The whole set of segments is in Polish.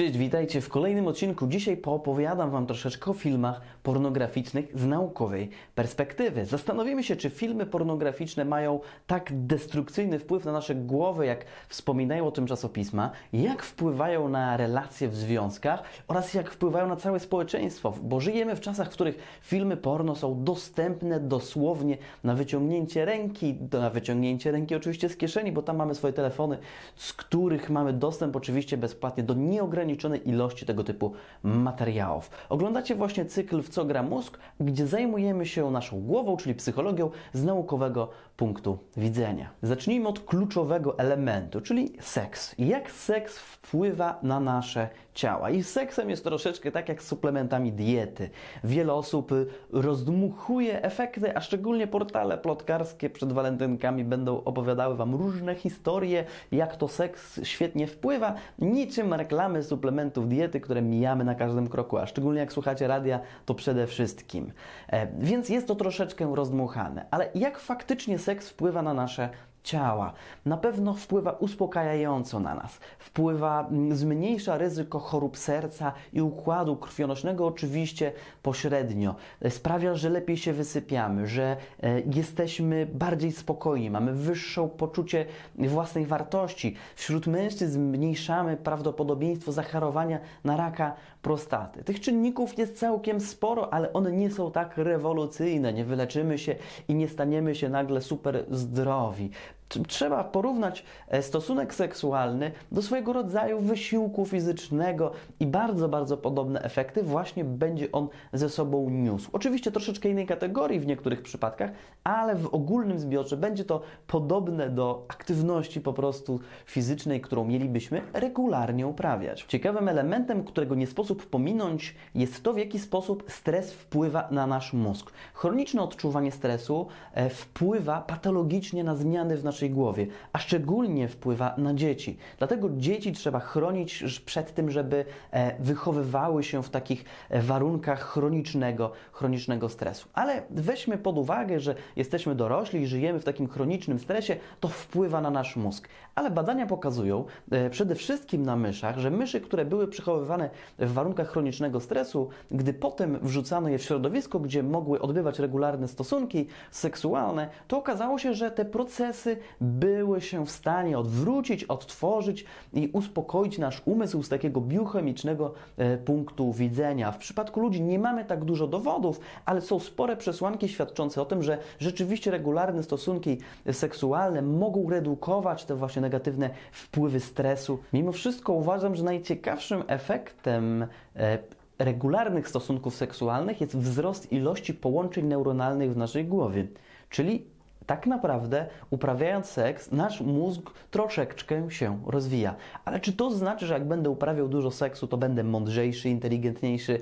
Cześć, witajcie w kolejnym odcinku. Dzisiaj poopowiadam Wam troszeczkę o filmach pornograficznych z naukowej perspektywy. Zastanowimy się, czy filmy pornograficzne mają tak destrukcyjny wpływ na nasze głowy, jak wspominają o tym czasopisma, jak wpływają na relacje w związkach oraz jak wpływają na całe społeczeństwo, bo żyjemy w czasach, w których filmy porno są dostępne dosłownie na wyciągnięcie ręki, na wyciągnięcie ręki oczywiście z kieszeni, bo tam mamy swoje telefony, z których mamy dostęp oczywiście bezpłatnie do nieograniczonych nieograniczonej ilości tego typu materiałów. Oglądacie właśnie cykl W co gra mózg, gdzie zajmujemy się naszą głową, czyli psychologią z naukowego punktu widzenia. Zacznijmy od kluczowego elementu, czyli seks. Jak seks wpływa na nasze ciała? I seksem jest troszeczkę tak jak z suplementami diety. Wiele osób rozdmuchuje efekty, a szczególnie portale plotkarskie przed walentynkami będą opowiadały Wam różne historie, jak to seks świetnie wpływa, niczym reklamy suplementów diety, które mijamy na każdym kroku, a szczególnie jak słuchacie radia, to przede wszystkim. E, więc jest to troszeczkę rozdmuchane. Ale jak faktycznie seks wpływa na nasze ciała. Na pewno wpływa uspokajająco na nas. Wpływa, mm, zmniejsza ryzyko chorób serca i układu krwionośnego oczywiście pośrednio. Sprawia, że lepiej się wysypiamy, że e, jesteśmy bardziej spokojni, mamy wyższe poczucie własnej wartości. Wśród mężczyzn zmniejszamy prawdopodobieństwo zachorowania na raka prostaty. Tych czynników jest całkiem sporo, ale one nie są tak rewolucyjne. Nie wyleczymy się i nie staniemy się nagle super zdrowi trzeba porównać e, stosunek seksualny do swojego rodzaju wysiłku fizycznego i bardzo, bardzo podobne efekty właśnie będzie on ze sobą niósł. Oczywiście troszeczkę innej kategorii w niektórych przypadkach, ale w ogólnym zbiorze będzie to podobne do aktywności po prostu fizycznej, którą mielibyśmy regularnie uprawiać. Ciekawym elementem, którego nie sposób pominąć, jest to, w jaki sposób stres wpływa na nasz mózg. Chroniczne odczuwanie stresu e, wpływa patologicznie na zmiany w naszym naszej głowie, a szczególnie wpływa na dzieci. Dlatego dzieci trzeba chronić przed tym, żeby e, wychowywały się w takich e, warunkach chronicznego, chronicznego stresu. Ale weźmy pod uwagę, że jesteśmy dorośli i żyjemy w takim chronicznym stresie, to wpływa na nasz mózg. Ale badania pokazują e, przede wszystkim na myszach, że myszy, które były przechowywane w warunkach chronicznego stresu, gdy potem wrzucano je w środowisko, gdzie mogły odbywać regularne stosunki seksualne, to okazało się, że te procesy były się w stanie odwrócić, odtworzyć i uspokoić nasz umysł z takiego biochemicznego e, punktu widzenia. W przypadku ludzi nie mamy tak dużo dowodów, ale są spore przesłanki świadczące o tym, że rzeczywiście regularne stosunki seksualne mogą redukować te właśnie negatywne wpływy stresu. Mimo wszystko uważam, że najciekawszym efektem e, regularnych stosunków seksualnych jest wzrost ilości połączeń neuronalnych w naszej głowie. Czyli tak naprawdę uprawiając seks, nasz mózg troszeczkę się rozwija. Ale czy to znaczy, że jak będę uprawiał dużo seksu, to będę mądrzejszy, inteligentniejszy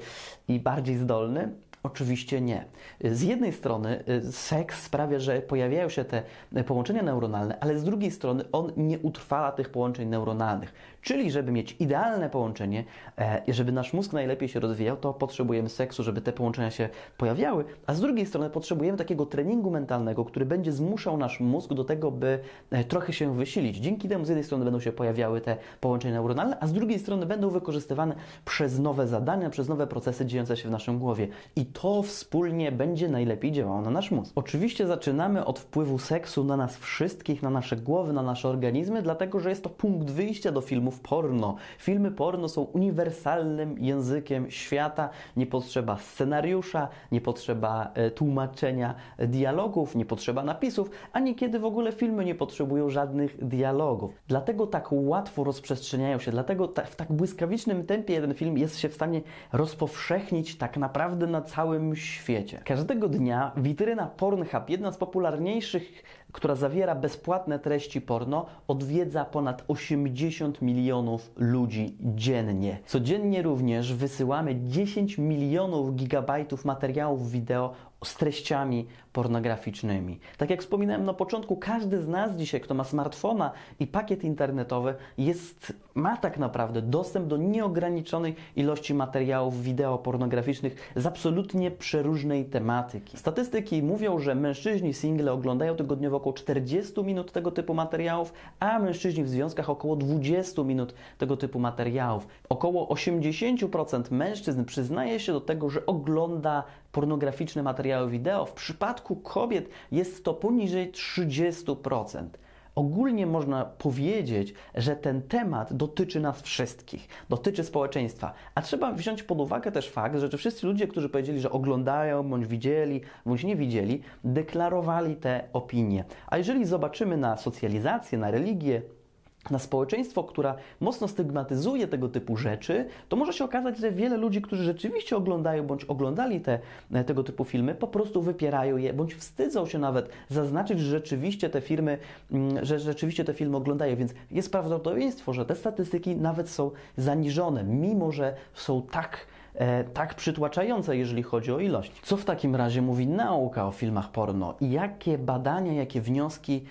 i bardziej zdolny? Oczywiście nie. Z jednej strony y, seks sprawia, że pojawiają się te połączenia neuronalne, ale z drugiej strony on nie utrwala tych połączeń neuronalnych. Czyli, żeby mieć idealne połączenie, e, żeby nasz mózg najlepiej się rozwijał, to potrzebujemy seksu, żeby te połączenia się pojawiały, a z drugiej strony potrzebujemy takiego treningu mentalnego, który będzie zmuszał nasz mózg do tego, by e, trochę się wysilić. Dzięki temu z jednej strony będą się pojawiały te połączenia neuronalne, a z drugiej strony będą wykorzystywane przez nowe zadania, przez nowe procesy dziejące się w naszym głowie. I to wspólnie będzie najlepiej działało na nasz mózg. Oczywiście zaczynamy od wpływu seksu na nas wszystkich, na nasze głowy, na nasze organizmy, dlatego że jest to punkt wyjścia do filmów porno. Filmy porno są uniwersalnym językiem świata. Nie potrzeba scenariusza, nie potrzeba e, tłumaczenia dialogów, nie potrzeba napisów, a niekiedy w ogóle filmy nie potrzebują żadnych dialogów. Dlatego tak łatwo rozprzestrzeniają się, dlatego w tak błyskawicznym tempie jeden film jest się w stanie rozpowszechnić tak naprawdę na całym świecie. Każdego dnia witryna Pornhub, jedna z popularniejszych, która zawiera bezpłatne treści porno, odwiedza ponad 80 milionów ludzi dziennie. Codziennie również wysyłamy 10 milionów gigabajtów materiałów wideo z treściami pornograficznymi. Tak jak wspominałem na początku, każdy z nas dzisiaj, kto ma smartfona i pakiet internetowy, jest, ma tak naprawdę dostęp do nieograniczonej ilości materiałów wideo pornograficznych z absolutnie przeróżnej tematyki. Statystyki mówią, że mężczyźni single oglądają tygodniowo około 40 minut tego typu materiałów, a mężczyźni w związkach około 20 minut tego typu materiałów. Około 80% mężczyzn przyznaje się do tego, że ogląda pornograficzne materiały wideo. W przypadku kobiet jest to poniżej 30%. Ogólnie można powiedzieć, że ten temat dotyczy nas wszystkich, dotyczy społeczeństwa. A trzeba wziąć pod uwagę też fakt, że wszyscy ludzie, którzy powiedzieli, że oglądają, bądź widzieli, bądź nie widzieli, deklarowali te opinie. A jeżeli zobaczymy na socjalizację, na religię, na społeczeństwo, która mocno stygmatyzuje tego typu rzeczy, to może się okazać, że wiele ludzi, którzy rzeczywiście oglądają bądź oglądali te, e, tego typu filmy, po prostu wypierają je, bądź wstydzą się nawet zaznaczyć, że rzeczywiście te firmy, mm, że rzeczywiście te filmy oglądają, więc jest prawdopodobieństwo, że te statystyki nawet są zaniżone, mimo że są tak e, tak przytłaczające, jeżeli chodzi o ilość. Co w takim razie mówi nauka o filmach porno i jakie badania, jakie wnioski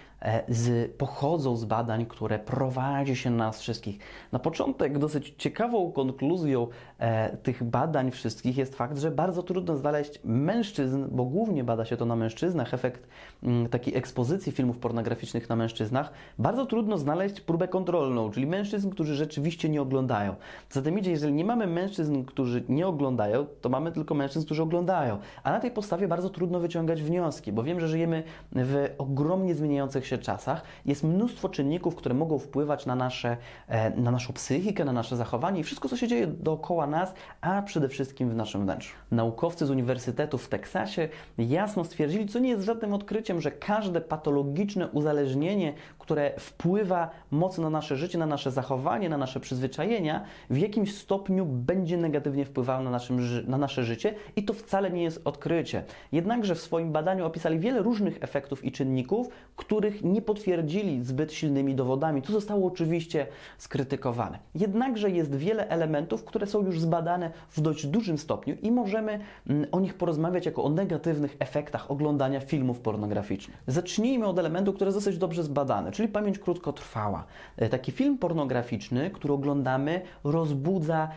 z, pochodzą z badań, które prowadzi się nas wszystkich. Na początek dosyć ciekawą konkluzją e, tych badań wszystkich jest fakt, że bardzo trudno znaleźć mężczyzn, bo głównie bada się to na mężczyznach, efekt m, mm, takiej ekspozycji filmów pornograficznych na mężczyznach, bardzo trudno znaleźć próbę kontrolną, czyli mężczyzn, którzy rzeczywiście nie oglądają. Zatem idzie, jeżeli nie mamy mężczyzn, którzy nie oglądają, to mamy tylko mężczyzn, którzy oglądają. A na tej podstawie bardzo trudno wyciągać wnioski, bo wiem, że żyjemy w ogromnie zmieniających się czasach jest mnóstwo czynników, które mogą wpływać na, nasze, e, na naszą psychikę, na nasze zachowanie i wszystko, co się dzieje dookoła nas, a przede wszystkim w naszym wnętrzu. Naukowcy z Uniwersytetu w Teksasie jasno stwierdzili, co nie jest żadnym odkryciem, że każde patologiczne uzależnienie, które wpływa mocno na nasze życie, na nasze zachowanie, na nasze przyzwyczajenia, w jakimś stopniu będzie negatywnie wpływało na, naszym, na nasze życie i to wcale nie jest odkrycie. Jednakże w swoim badaniu opisali wiele różnych efektów i czynników, których nie potwierdzili zbyt silnymi dowodami. To zostało oczywiście skrytykowane. Jednakże jest wiele elementów, które są już zbadane w dość dużym stopniu i możemy mm, o nich porozmawiać jako o negatywnych efektach oglądania filmów pornograficznych. Zacznijmy od elementu, który jest dosyć dobrze zbadany, czyli pamięć krótkotrwała. E, taki film pornograficzny, który oglądamy, rozbudza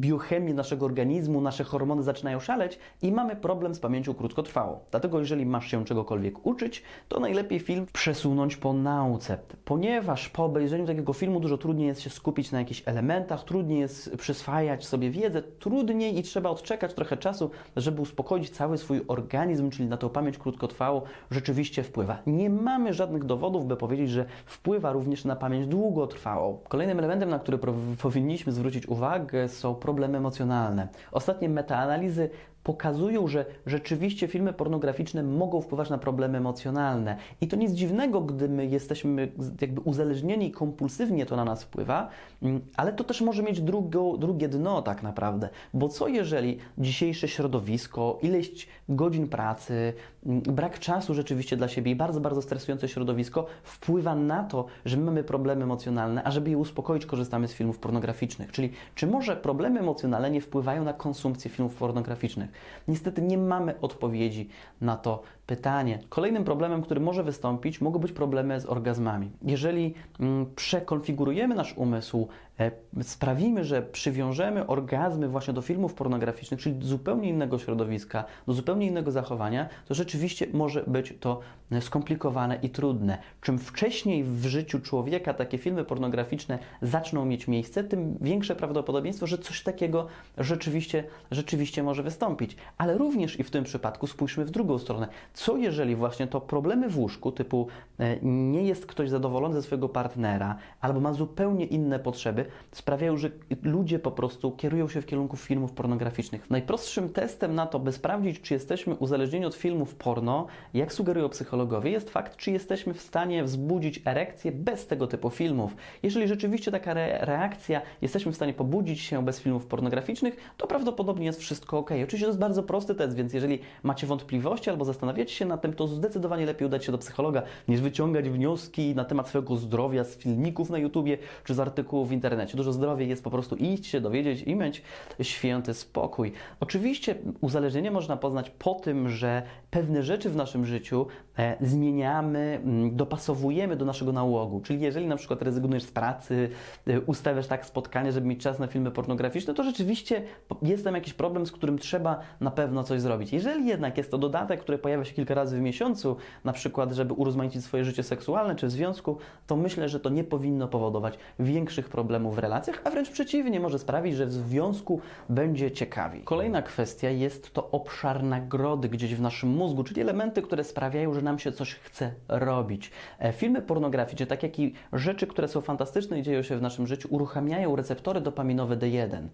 biochemię naszego organizmu, nasze hormony zaczynają szaleć i mamy problem z pamięcią krótkotrwałą. Dlatego jeżeli masz się czegokolwiek uczyć, to najlepiej film przesunąć po nauce, ponieważ po obejrzeniu takiego filmu dużo trudniej jest się skupić na jakichś elementach, trudniej jest przyswajać sobie wiedzę, trudniej i trzeba odczekać trochę czasu, żeby uspokoić cały swój organizm, czyli na tą pamięć krótkotrwałą rzeczywiście wpływa. Nie mamy żadnych dowodów, by powiedzieć, że wpływa również na pamięć długotrwałą. Kolejnym elementem, na który powinniśmy zwrócić uwagę, są problemy emocjonalne. Ostatnie metaanalizy pokazują, że rzeczywiście filmy pornograficzne mogą wpływać na problemy emocjonalne. I to nic dziwnego, gdy my jesteśmy jakby uzależnieni kompulsywnie to na nas wpływa, mm, ale to też może mieć drugo, drugie dno tak naprawdę. Bo co jeżeli dzisiejsze środowisko, ileś godzin pracy, mm, brak czasu rzeczywiście dla siebie i bardzo, bardzo stresujące środowisko wpływa na to, że my mamy problemy emocjonalne, a żeby je uspokoić, korzystamy z filmów pornograficznych. Czyli czy może problemy emocjonalne nie wpływają na konsumpcję filmów pornograficznych? Niestety nie mamy odpowiedzi na to pytanie. Kolejnym problemem, który może wystąpić, mogą być problemy z orgazmami. Jeżeli mm, przekonfigurujemy nasz umysł, e, sprawimy, że przywiążemy orgazmy właśnie do filmów pornograficznych, czyli do zupełnie innego środowiska, do zupełnie innego zachowania, to rzeczywiście może być to e, skomplikowane i trudne. Czym wcześniej w życiu człowieka takie filmy pornograficzne zaczną mieć miejsce, tym większe prawdopodobieństwo, że coś takiego rzeczywiście, rzeczywiście może wystąpić. Ale również i w tym przypadku spójrzmy w drugą stronę co jeżeli właśnie to problemy w łóżku, typu e, nie jest ktoś zadowolony ze swojego partnera, albo ma zupełnie inne potrzeby, sprawiają, że ludzie po prostu kierują się w kierunku filmów pornograficznych. Najprostszym testem na to, by sprawdzić, czy jesteśmy uzależnieni od filmów porno, jak sugerują psychologowie, jest fakt, czy jesteśmy w stanie wzbudzić erekcję bez tego typu filmów. Jeżeli rzeczywiście taka re reakcja, jesteśmy w stanie pobudzić się bez filmów pornograficznych, to prawdopodobnie jest wszystko ok. Oczywiście to jest bardzo prosty test, więc jeżeli macie wątpliwości albo zastanawiacie się na tym, to zdecydowanie lepiej udać się do psychologa, niż wyciągać wnioski na temat swojego zdrowia z filmików na YouTubie czy z artykułów w internecie. Dużo zdrowiej jest po prostu iść się dowiedzieć i mieć święty spokój. Oczywiście uzależnienie można poznać po tym, że pewne rzeczy w naszym życiu e, zmieniamy, mm, dopasowujemy do naszego nałogu. Czyli jeżeli na przykład rezygnujesz z pracy, e, ustawiasz tak spotkanie, żeby mieć czas na filmy pornograficzne, to rzeczywiście jest tam jakiś problem, z którym trzeba na pewno coś zrobić. Jeżeli jednak jest to dodatek, który pojawia się kilka razy w miesiącu, na przykład, żeby urozmaicić swoje życie seksualne czy w związku, to myślę, że to nie powinno powodować większych problemów w relacjach, a wręcz przeciwnie, może sprawić, że w związku będzie ciekawiej. Kolejna kwestia jest to obszar nagrody gdzieś w naszym mózgu, czyli elementy, które sprawiają, że nam się coś chce robić. E, filmy pornograficzne, tak jak i rzeczy, które są fantastyczne i dzieją się w naszym życiu, uruchamiają receptory dopaminowe D1.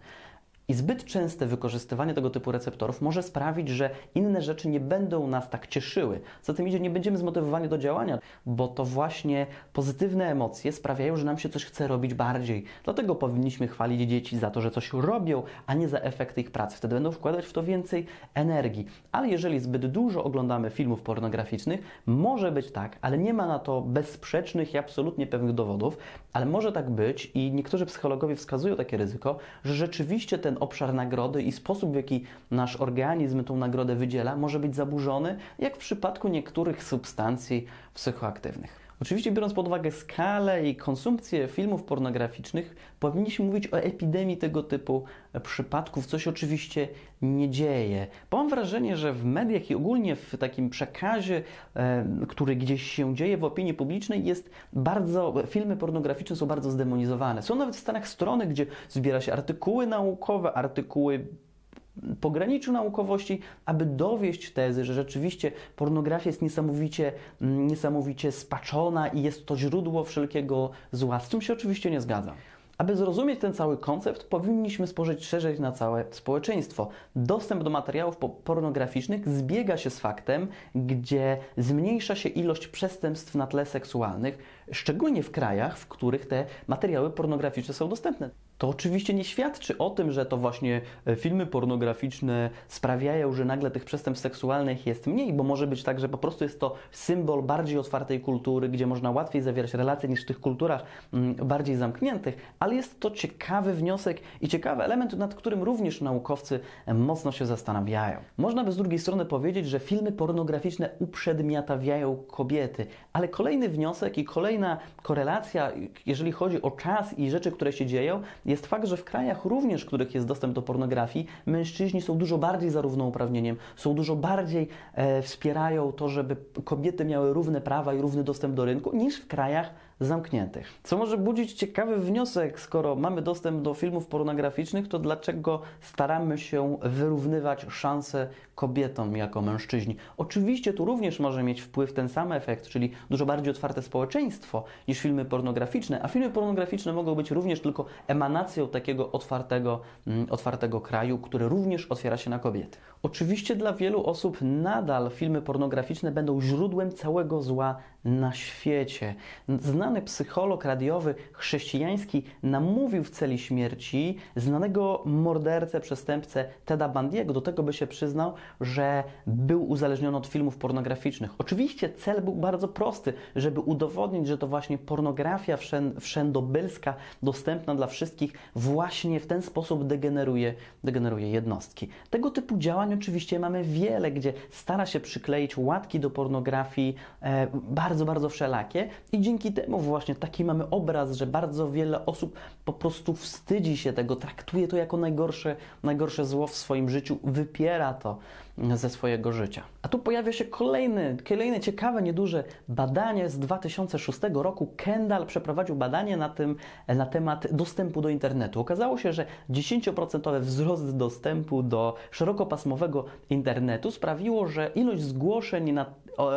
I zbyt częste wykorzystywanie tego typu receptorów może sprawić, że inne rzeczy nie będą nas tak cieszyły. Za tym idzie, nie będziemy zmotywowani do działania, bo to właśnie pozytywne emocje sprawiają, że nam się coś chce robić bardziej. Dlatego powinniśmy chwalić dzieci za to, że coś robią, a nie za efekty ich pracy. Wtedy będą wkładać w to więcej energii. Ale jeżeli zbyt dużo oglądamy filmów pornograficznych, może być tak, ale nie ma na to bezsprzecznych i absolutnie pewnych dowodów, ale może tak być i niektórzy psychologowie wskazują takie ryzyko, że rzeczywiście ten obszar nagrody i sposób, w jaki nasz organizm tą nagrodę wydziela, może być zaburzony, jak w przypadku niektórych substancji psychoaktywnych. Oczywiście, biorąc pod uwagę skalę i konsumpcję filmów pornograficznych, powinniśmy mówić o epidemii tego typu przypadków, co się oczywiście nie dzieje. Bo mam wrażenie, że w mediach i ogólnie w takim przekazie, e, który gdzieś się dzieje w opinii publicznej, jest bardzo, filmy pornograficzne są bardzo zdemonizowane. Są nawet w Stanach strony, gdzie zbiera się artykuły naukowe, artykuły pograniczu naukowości, aby dowieść tezy, że rzeczywiście pornografia jest niesamowicie, mm, niesamowicie spaczona i jest to źródło wszelkiego zła, z czym się oczywiście nie zgadzam. Aby zrozumieć ten cały koncept, powinniśmy spojrzeć szerzej na całe społeczeństwo. Dostęp do materiałów pornograficznych zbiega się z faktem, gdzie zmniejsza się ilość przestępstw na tle seksualnych, szczególnie w krajach, w których te materiały pornograficzne są dostępne to oczywiście nie świadczy o tym, że to właśnie e, filmy pornograficzne sprawiają, że nagle tych przestępstw seksualnych jest mniej, bo może być tak, że po prostu jest to symbol bardziej otwartej kultury, gdzie można łatwiej zawierać relacje niż w tych kulturach mm, bardziej zamkniętych, ale jest to ciekawy wniosek i ciekawy element, nad którym również naukowcy e, mocno się zastanawiają. Można by z drugiej strony powiedzieć, że filmy pornograficzne uprzedmiotawiają kobiety, ale kolejny wniosek i kolejna korelacja, jeżeli chodzi o czas i rzeczy, które się dzieją, jest fakt, że w krajach również, w których jest dostęp do pornografii, mężczyźni są dużo bardziej za równouprawnieniem, są dużo bardziej e, wspierają to, żeby kobiety miały równe prawa i równy dostęp do rynku, niż w krajach zamkniętych. Co może budzić ciekawy wniosek, skoro mamy dostęp do filmów pornograficznych, to dlaczego staramy się wyrównywać szanse kobietom jako mężczyźni? Oczywiście tu również może mieć wpływ ten sam efekt, czyli dużo bardziej otwarte społeczeństwo niż filmy pornograficzne, a filmy pornograficzne mogą być również tylko emanacją takiego otwartego, mm, otwartego kraju, który również otwiera się na kobiety. Oczywiście dla wielu osób nadal filmy pornograficzne będą źródłem całego zła na świecie. Znany psycholog radiowy chrześcijański namówił w celi śmierci znanego mordercę, przestępcę Teda Bandiego do tego, by się przyznał, że był uzależniony od filmów pornograficznych. Oczywiście cel był bardzo prosty, żeby udowodnić, że to właśnie pornografia wszędobylska, dostępna dla wszystkich, właśnie w ten sposób degeneruje, degeneruje jednostki. Tego typu działań oczywiście mamy wiele, gdzie stara się przykleić łatki do pornografii e, bardzo, bardzo wszelakie. I dzięki temu właśnie taki mamy obraz, że bardzo wiele osób po prostu wstydzi się tego, traktuje to jako najgorsze, najgorsze zło w swoim życiu, wypiera to ze swojego życia. A tu pojawia się kolejny, kolejne ciekawe, nieduże badanie z 2006 roku. Kendall przeprowadził badanie na, tym, na temat dostępu do internetu. Okazało się, że 10% wzrost dostępu do szerokopasmowego internetu sprawiło, że ilość zgłoszeń na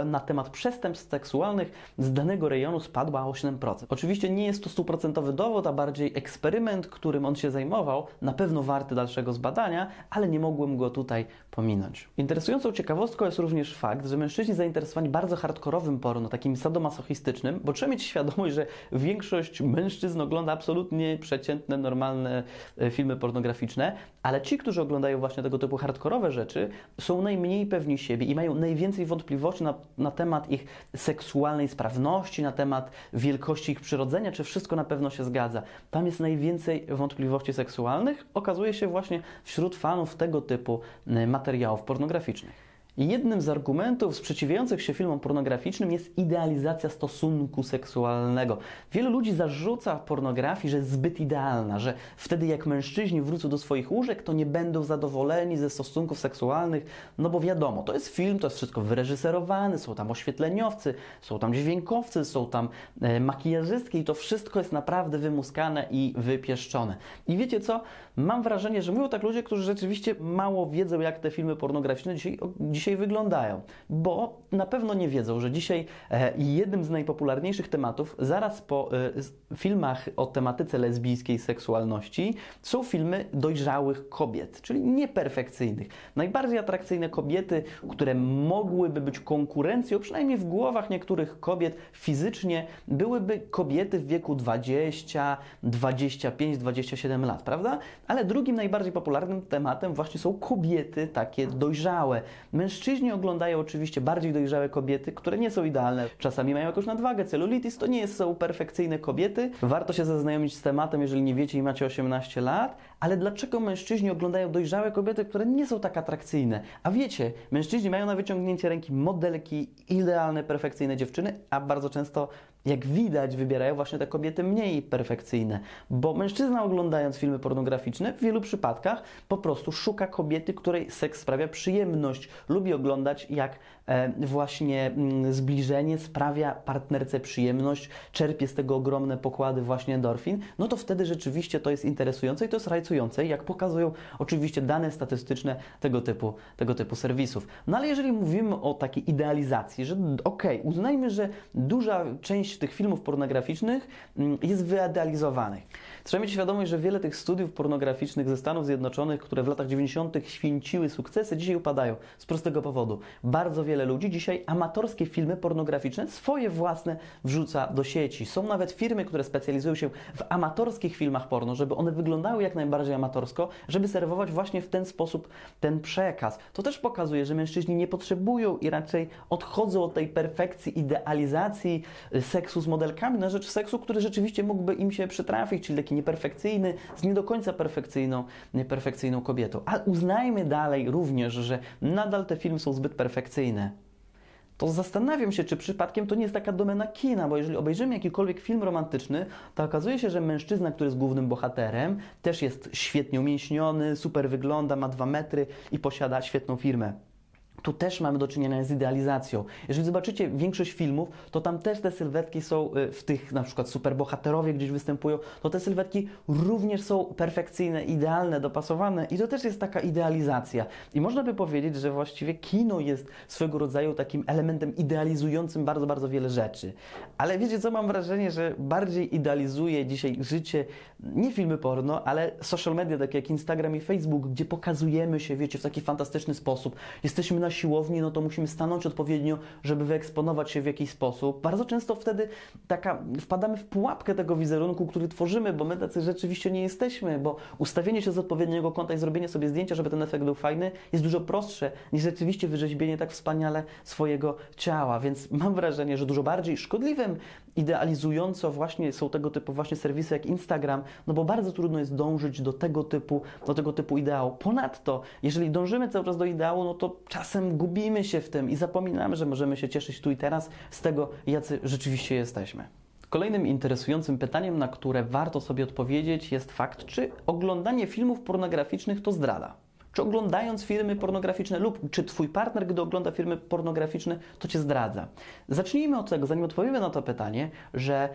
na temat przestępstw seksualnych z danego rejonu spadła o 7%. Oczywiście nie jest to stuprocentowy dowód, a bardziej eksperyment, którym on się zajmował, na pewno warty dalszego zbadania, ale nie mogłem go tutaj pominąć. Interesującą ciekawostką jest również fakt, że mężczyźni zainteresowani bardzo hardkorowym porno, takim sadomasochistycznym, bo trzeba mieć świadomość, że większość mężczyzn ogląda absolutnie przeciętne, normalne e, filmy pornograficzne, ale ci, którzy oglądają właśnie tego typu hardkorowe rzeczy, są najmniej pewni siebie i mają najwięcej wątpliwości na, na temat ich seksualnej sprawności, na temat wielkości ich przyrodzenia, czy wszystko na pewno się zgadza. Tam jest najwięcej wątpliwości seksualnych, okazuje się właśnie wśród fanów tego typu e, materiałów pornograficznych. Jednym z argumentów sprzeciwiających się filmom pornograficznym jest idealizacja stosunku seksualnego. Wielu ludzi zarzuca pornografii, że jest zbyt idealna, że wtedy jak mężczyźni wrócą do swoich łóżek, to nie będą zadowoleni ze stosunków seksualnych, no bo wiadomo, to jest film, to jest wszystko wyreżyserowane, są tam oświetleniowcy, są tam dźwiękowcy, są tam e, makijażystki i to wszystko jest naprawdę wymuskane i wypieszczone. I wiecie co? Mam wrażenie, że mówią tak ludzie, którzy rzeczywiście mało wiedzą, jak te filmy pornograficzne dzisiaj, dzisiaj wyglądają, bo na pewno nie wiedzą, że dzisiaj e, jednym z najpopularniejszych tematów, zaraz po e, filmach o tematyce lesbijskiej seksualności, są filmy dojrzałych kobiet, czyli nieperfekcyjnych. Najbardziej atrakcyjne kobiety, które mogłyby być konkurencją, przynajmniej w głowach niektórych kobiet fizycznie, byłyby kobiety w wieku 20, 25, 27 lat, prawda? Ale drugim najbardziej popularnym tematem właśnie są kobiety takie dojrzałe. Mężczyźni Mężczyźni oglądają oczywiście bardziej dojrzałe kobiety, które nie są idealne. Czasami mają jakąś nadwagę, celulitis, to nie są perfekcyjne kobiety. Warto się zaznajomić z tematem, jeżeli nie wiecie i macie 18 lat. Ale dlaczego mężczyźni oglądają dojrzałe kobiety, które nie są tak atrakcyjne? A wiecie, mężczyźni mają na wyciągnięcie ręki modelki, idealne, perfekcyjne dziewczyny, a bardzo często jak widać, wybierają właśnie te kobiety mniej perfekcyjne, bo mężczyzna oglądając filmy pornograficzne w wielu przypadkach po prostu szuka kobiety, której seks sprawia przyjemność, lubi oglądać jak właśnie mm, zbliżenie sprawia partnerce przyjemność, czerpie z tego ogromne pokłady właśnie endorfin, no to wtedy rzeczywiście to jest interesujące i to jest rajcujące, jak pokazują oczywiście dane statystyczne tego typu, tego typu serwisów. No ale jeżeli mówimy o takiej idealizacji, że okej, okay, uznajmy, że duża część tych filmów pornograficznych mm, jest wyidealizowanych. Trzeba mieć świadomość, że wiele tych studiów pornograficznych ze Stanów Zjednoczonych, które w latach 90. święciły sukcesy, dzisiaj upadają z prostego powodu. Bardzo wiele ludzi dzisiaj amatorskie filmy pornograficzne, swoje własne, wrzuca do sieci. Są nawet firmy, które specjalizują się w amatorskich filmach porno, żeby one wyglądały jak najbardziej amatorsko, żeby serwować właśnie w ten sposób ten przekaz. To też pokazuje, że mężczyźni nie potrzebują i raczej odchodzą od tej perfekcji, idealizacji seksu z modelkami na rzecz seksu, który rzeczywiście mógłby im się przytrafić, czyli taki nieperfekcyjny, z nie do końca perfekcyjną, nieperfekcyjną kobietą. Ale uznajmy dalej również, że nadal te filmy są zbyt perfekcyjne to zastanawiam się, czy przypadkiem to nie jest taka domena kina, bo jeżeli obejrzymy jakikolwiek film romantyczny, to okazuje się, że mężczyzna, który jest głównym bohaterem, też jest świetnie umięśniony, super wygląda, ma dwa metry i posiada świetną firmę tu też mamy do czynienia z idealizacją. Jeżeli zobaczycie większość filmów, to tam też te sylwetki są y, w tych na przykład superbohaterowie gdzieś występują, to te sylwetki również są perfekcyjne, idealne, dopasowane i to też jest taka idealizacja. I można by powiedzieć, że właściwie kino jest swego rodzaju takim elementem idealizującym bardzo, bardzo wiele rzeczy. Ale wiecie co, mam wrażenie, że bardziej idealizuje dzisiaj życie nie filmy porno, ale social media takie jak Instagram i Facebook, gdzie pokazujemy się, wiecie, w taki fantastyczny sposób. Jesteśmy na siłowni, no to musimy stanąć odpowiednio, żeby wyeksponować się w jakiś sposób. Bardzo często wtedy taka wpadamy w pułapkę tego wizerunku, który tworzymy, bo my tacy rzeczywiście nie jesteśmy, bo ustawienie się z odpowiedniego kąta i zrobienie sobie zdjęcia, żeby ten efekt był fajny, jest dużo prostsze niż rzeczywiście wyrzeźbienie tak wspaniale swojego ciała. Więc mam wrażenie, że dużo bardziej szkodliwym idealizująco właśnie są tego typu właśnie serwisy jak Instagram, no bo bardzo trudno jest dążyć do tego typu, do tego typu ideału. Ponadto, jeżeli dążymy cały czas do ideału, no to czasem gubimy się w tym i zapominamy, że możemy się cieszyć tu i teraz z tego, jacy rzeczywiście jesteśmy. Kolejnym interesującym pytaniem, na które warto sobie odpowiedzieć, jest fakt, czy oglądanie filmów pornograficznych to zdrada czy oglądając filmy pornograficzne, lub czy Twój partner, gdy ogląda filmy pornograficzne, to Cię zdradza. Zacznijmy od tego, zanim odpowiemy na to pytanie, że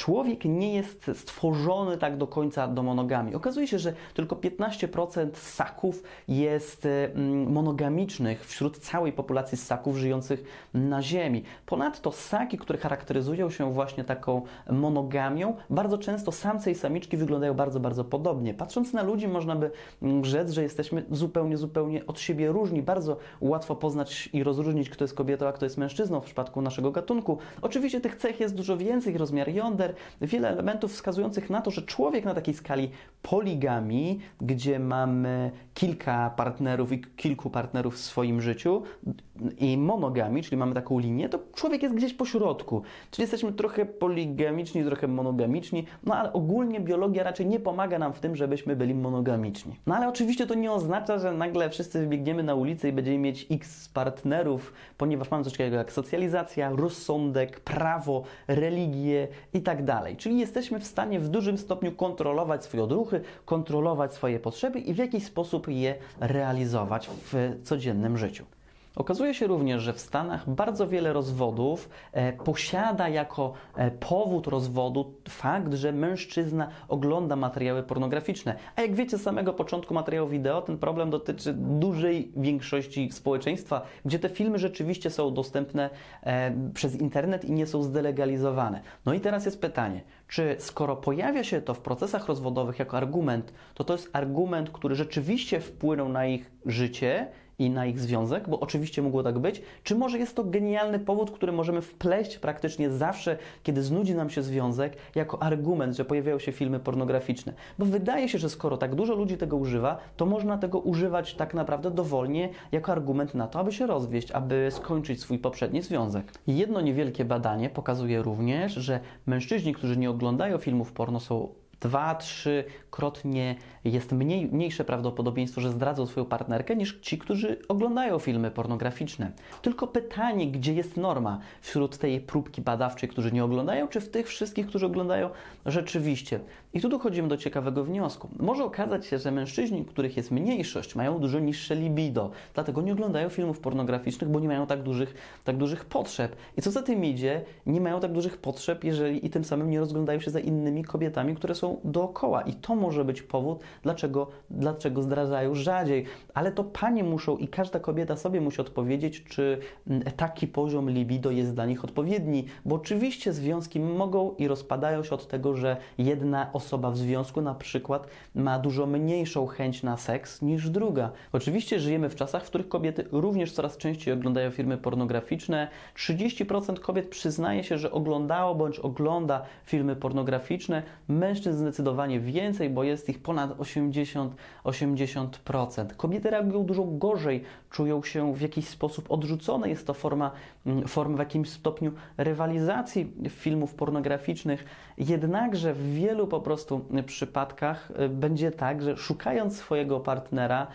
człowiek nie jest stworzony tak do końca do monogami. Okazuje się, że tylko 15% ssaków jest mm, monogamicznych wśród całej populacji ssaków żyjących na Ziemi. Ponadto ssaki, które charakteryzują się właśnie taką monogamią, bardzo często samce i samiczki wyglądają bardzo, bardzo podobnie. Patrząc na ludzi, można by mm, rzec, że jesteśmy zupełnie, zupełnie od siebie różni. Bardzo łatwo poznać i rozróżnić, kto jest kobietą, a kto jest mężczyzną w przypadku naszego gatunku. Oczywiście tych cech jest dużo więcej, rozmiar jąder, wiele elementów wskazujących na to, że człowiek na takiej skali poligami, gdzie mamy kilka partnerów i kilku partnerów w swoim życiu i monogami, czyli mamy taką linię, to człowiek jest gdzieś po środku. Czyli jesteśmy trochę poligamiczni, trochę monogamiczni, no ale ogólnie biologia raczej nie pomaga nam w tym, żebyśmy byli monogamiczni. No ale oczywiście to nie oznacza, że nagle wszyscy wybiegniemy na ulicę i będziemy mieć x partnerów, ponieważ mamy coś takiego jak socjalizacja, rozsądek, prawo, religię i tak dalej. Czyli jesteśmy w stanie w dużym stopniu kontrolować swoje odruchy, kontrolować swoje potrzeby i w jakiś sposób je realizować w codziennym życiu. Okazuje się również, że w Stanach bardzo wiele rozwodów e, posiada jako e, powód rozwodu fakt, że mężczyzna ogląda materiały pornograficzne. A jak wiecie z samego początku materiału wideo, ten problem dotyczy dużej większości społeczeństwa, gdzie te filmy rzeczywiście są dostępne e, przez internet i nie są zdelegalizowane. No i teraz jest pytanie, czy skoro pojawia się to w procesach rozwodowych jako argument, to to jest argument, który rzeczywiście wpłynął na ich życie i na ich związek, bo oczywiście mogło tak być, czy może jest to genialny powód, który możemy wpleść praktycznie zawsze, kiedy znudzi nam się związek, jako argument, że pojawiają się filmy pornograficzne. Bo wydaje się, że skoro tak dużo ludzi tego używa, to można tego używać tak naprawdę dowolnie jako argument na to, aby się rozwieść, aby skończyć swój poprzedni związek. Jedno niewielkie badanie pokazuje również, że mężczyźni, którzy nie oglądają filmów porno, są dwa, trzykrotnie jest mniej, mniejsze prawdopodobieństwo, że zdradzą swoją partnerkę niż ci, którzy oglądają filmy pornograficzne. Tylko pytanie, gdzie jest norma wśród tej próbki badawczej, którzy nie oglądają, czy w tych wszystkich, którzy oglądają rzeczywiście. I tu dochodzimy do ciekawego wniosku. Może okazać się, że mężczyźni, których jest mniejszość, mają dużo niższe libido, dlatego nie oglądają filmów pornograficznych, bo nie mają tak dużych, tak dużych potrzeb. I co za tym idzie, nie mają tak dużych potrzeb, jeżeli i tym samym nie rozglądają się za innymi kobietami, które są dookoła. I to może być powód, dlaczego, dlaczego zdradzają rzadziej. Ale to panie muszą i każda kobieta sobie musi odpowiedzieć, czy mm, taki poziom libido jest dla nich odpowiedni. Bo oczywiście związki mogą i rozpadają się od tego, że jedna osoba w związku na przykład ma dużo mniejszą chęć na seks niż druga. Oczywiście żyjemy w czasach, w których kobiety również coraz częściej oglądają filmy pornograficzne. 30% kobiet przyznaje się, że oglądało bądź ogląda filmy pornograficzne. Mężczyzn zdecydowanie więcej, bo jest ich ponad 80%. 80%. Kobiety reagują dużo gorzej, czują się w jakiś sposób odrzucone. Jest to forma, mm, forma w jakimś stopniu rywalizacji filmów pornograficznych. Jednakże w wielu po prostu przypadkach y, będzie tak, że szukając swojego partnera,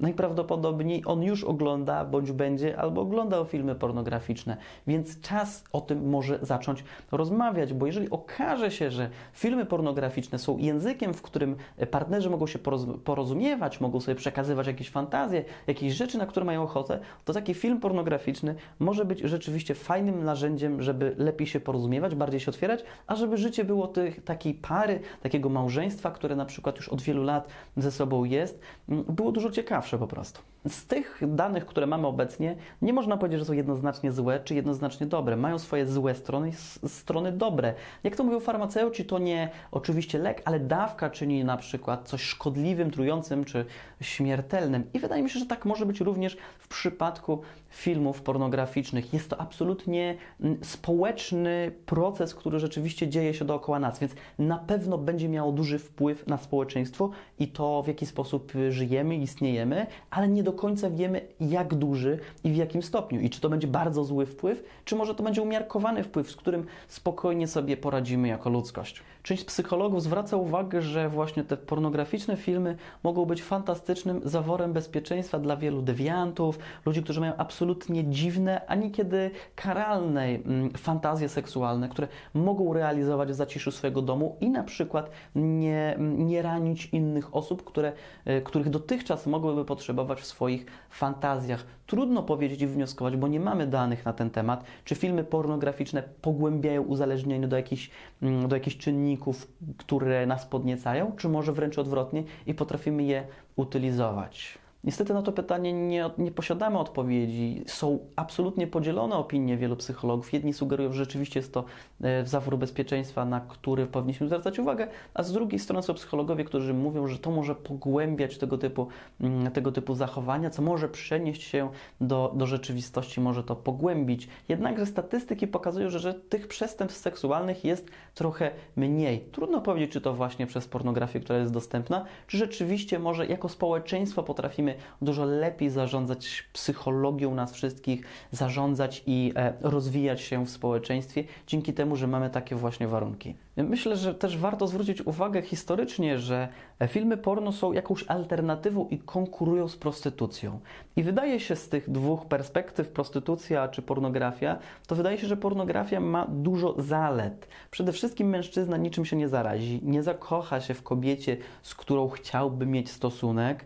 najprawdopodobniej on już ogląda, bądź będzie, albo oglądał filmy pornograficzne, więc czas o tym może zacząć rozmawiać, bo jeżeli okaże się, że filmy pornograficzne są językiem, w którym partnerzy mogą się porozumiewać, mogą sobie przekazywać jakieś fantazje, jakieś rzeczy, na które mają ochotę, to taki film pornograficzny może być rzeczywiście fajnym narzędziem, żeby lepiej się porozumiewać, bardziej się otwierać, a żeby życie było tych, takiej pary, takiego małżeństwa, które na przykład już od wielu lat ze sobą jest, było dużo ciekawsze zawsze po prostu. Z tych danych, które mamy obecnie, nie można powiedzieć, że są jednoznacznie złe czy jednoznacznie dobre. Mają swoje złe strony i strony dobre. Jak to mówią farmaceuci, to nie oczywiście lek, ale dawka czyni na przykład coś szkodliwym, trującym czy śmiertelnym. I wydaje mi się, że tak może być również w przypadku filmów pornograficznych. Jest to absolutnie mm, społeczny proces, który rzeczywiście dzieje się dookoła nas, więc na pewno będzie miało duży wpływ na społeczeństwo i to, w jaki sposób żyjemy, istniejemy, ale nie do końca wiemy, jak duży i w jakim stopniu. I czy to będzie bardzo zły wpływ, czy może to będzie umiarkowany wpływ, z którym spokojnie sobie poradzimy jako ludzkość. Część psychologów zwraca uwagę, że właśnie te pornograficzne filmy mogą być fantastycznym zaworem bezpieczeństwa dla wielu dewiantów, ludzi, którzy mają absolutnie dziwne, a niekiedy karalne mm, fantazje seksualne, które mogą realizować w zaciszu swojego domu i na przykład nie, nie ranić innych osób, które, e, których dotychczas mogłyby potrzebować w swoich fantazjach. Trudno powiedzieć i wnioskować, bo nie mamy danych na ten temat, czy filmy pornograficzne pogłębiają uzależnienie do jakichś, mm, do jakichś czynników, które nas podniecają, czy może wręcz odwrotnie i potrafimy je utylizować. Niestety na to pytanie nie, nie, posiadamy odpowiedzi. Są absolutnie podzielone opinie wielu psychologów. Jedni sugerują, że rzeczywiście jest to e, zawór bezpieczeństwa, na który powinniśmy zwracać uwagę, a z drugiej strony są psychologowie, którzy mówią, że to może pogłębiać tego typu, mm, tego typu zachowania, co może przenieść się do, do rzeczywistości, może to pogłębić. Jednakże statystyki pokazują, że, że tych przestępstw seksualnych jest trochę mniej. Trudno powiedzieć, czy to właśnie przez pornografię, która jest dostępna, czy rzeczywiście może jako społeczeństwo potrafimy dużo lepiej zarządzać psychologią nas wszystkich, zarządzać i e, rozwijać się w społeczeństwie dzięki temu, że mamy takie właśnie warunki. Myślę, że też warto zwrócić uwagę historycznie, że filmy porno są jakąś alternatywą i konkurują z prostytucją. I wydaje się z tych dwóch perspektyw, prostytucja czy pornografia, to wydaje się, że pornografia ma dużo zalet. Przede wszystkim mężczyzna niczym się nie zarazi, nie zakocha się w kobiecie, z którą chciałby mieć stosunek,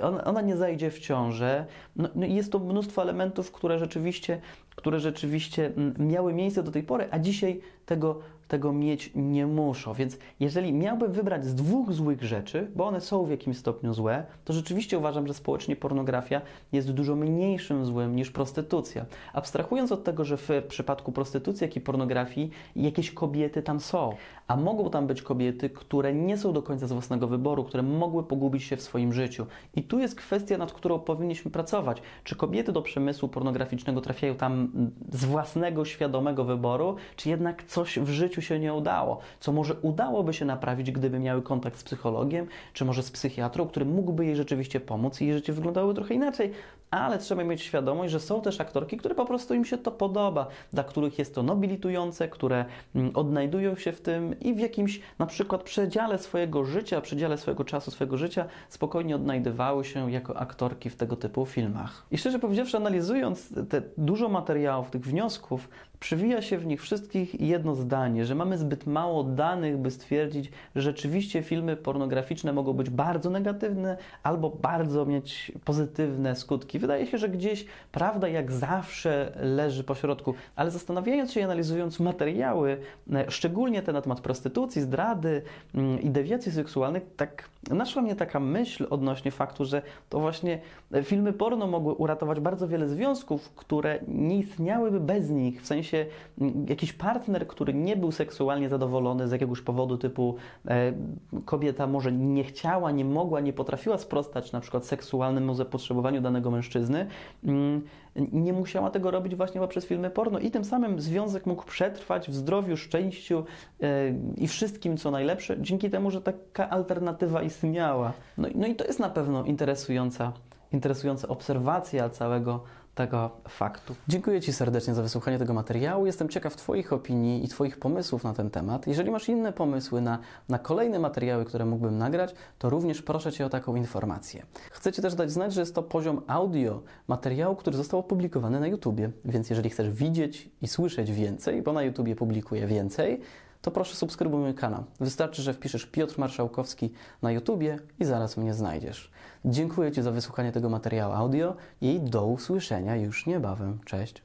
e, ona, nie zajdzie w ciążę. No, no jest to mnóstwo elementów, które rzeczywiście, które rzeczywiście mm, miały miejsce do tej pory, a dzisiaj tego tego mieć nie muszą. Więc jeżeli miałbym wybrać z dwóch złych rzeczy, bo one są w jakimś stopniu złe, to rzeczywiście uważam, że społecznie pornografia jest dużo mniejszym złym niż prostytucja. Abstrahując od tego, że w przypadku prostytucji, jak i pornografii jakieś kobiety tam są, a mogą tam być kobiety, które nie są do końca z własnego wyboru, które mogły pogubić się w swoim życiu. I tu jest kwestia, nad którą powinniśmy pracować. Czy kobiety do przemysłu pornograficznego trafiają tam z własnego, świadomego wyboru, czy jednak coś w życiu się nie udało, co może udałoby się naprawić, gdyby miały kontakt z psychologiem, czy może z psychiatrą, który mógłby jej rzeczywiście pomóc i jej życie wyglądało trochę inaczej. Ale trzeba mieć świadomość, że są też aktorki, które po prostu im się to podoba, dla których jest to nobilitujące, które mm, odnajdują się w tym i w jakimś na przykład przedziale swojego życia, przedziale swojego czasu, swojego życia spokojnie odnajdywały się jako aktorki w tego typu filmach. I szczerze powiedziawszy, analizując te dużo materiałów, tych wniosków, przywija się w nich wszystkich jedno zdanie, że mamy zbyt mało danych, by stwierdzić, że rzeczywiście filmy pornograficzne mogą być bardzo negatywne albo bardzo mieć pozytywne skutki. Wydaje się, że gdzieś prawda jak zawsze leży po środku, ale zastanawiając się i analizując materiały, e, szczególnie te na temat prostytucji, zdrady mm, i dewiacji seksualnych, tak naszła mnie taka myśl odnośnie faktu, że to właśnie filmy porno mogły uratować bardzo wiele związków, które nie istniałyby bez nich. W sensie mm, jakiś partner, który nie był seksualnie zadowolony z jakiegoś powodu, typu e, kobieta może nie chciała, nie mogła, nie potrafiła sprostać na przykład seksualnemu zapotrzebowaniu danego mężczyzny, mm, nie musiała tego robić właśnie poprzez filmy porno i tym samym związek mógł przetrwać w zdrowiu, szczęściu e, i wszystkim, co najlepsze, dzięki temu, że taka alternatywa istniała. No, no i to jest na pewno interesująca, interesująca obserwacja całego tego faktu. Dziękuję Ci serdecznie za wysłuchanie tego materiału. Jestem ciekaw Twoich opinii i Twoich pomysłów na ten temat. Jeżeli masz inne pomysły na, na kolejne materiały, które mógłbym nagrać, to również proszę Cię o taką informację. Chcę Ci też dać znać, że jest to poziom audio materiału, który został opublikowany na YouTubie, więc jeżeli chcesz widzieć i słyszeć więcej, bo na YouTubie publikuję więcej, to proszę subskrybuj mój kanał. Wystarczy, że wpiszesz Piotr Marszałkowski na YouTubie i zaraz mnie znajdziesz. Dziękuję Ci za wysłuchanie tego materiału audio i do usłyszenia już niebawem. Cześć!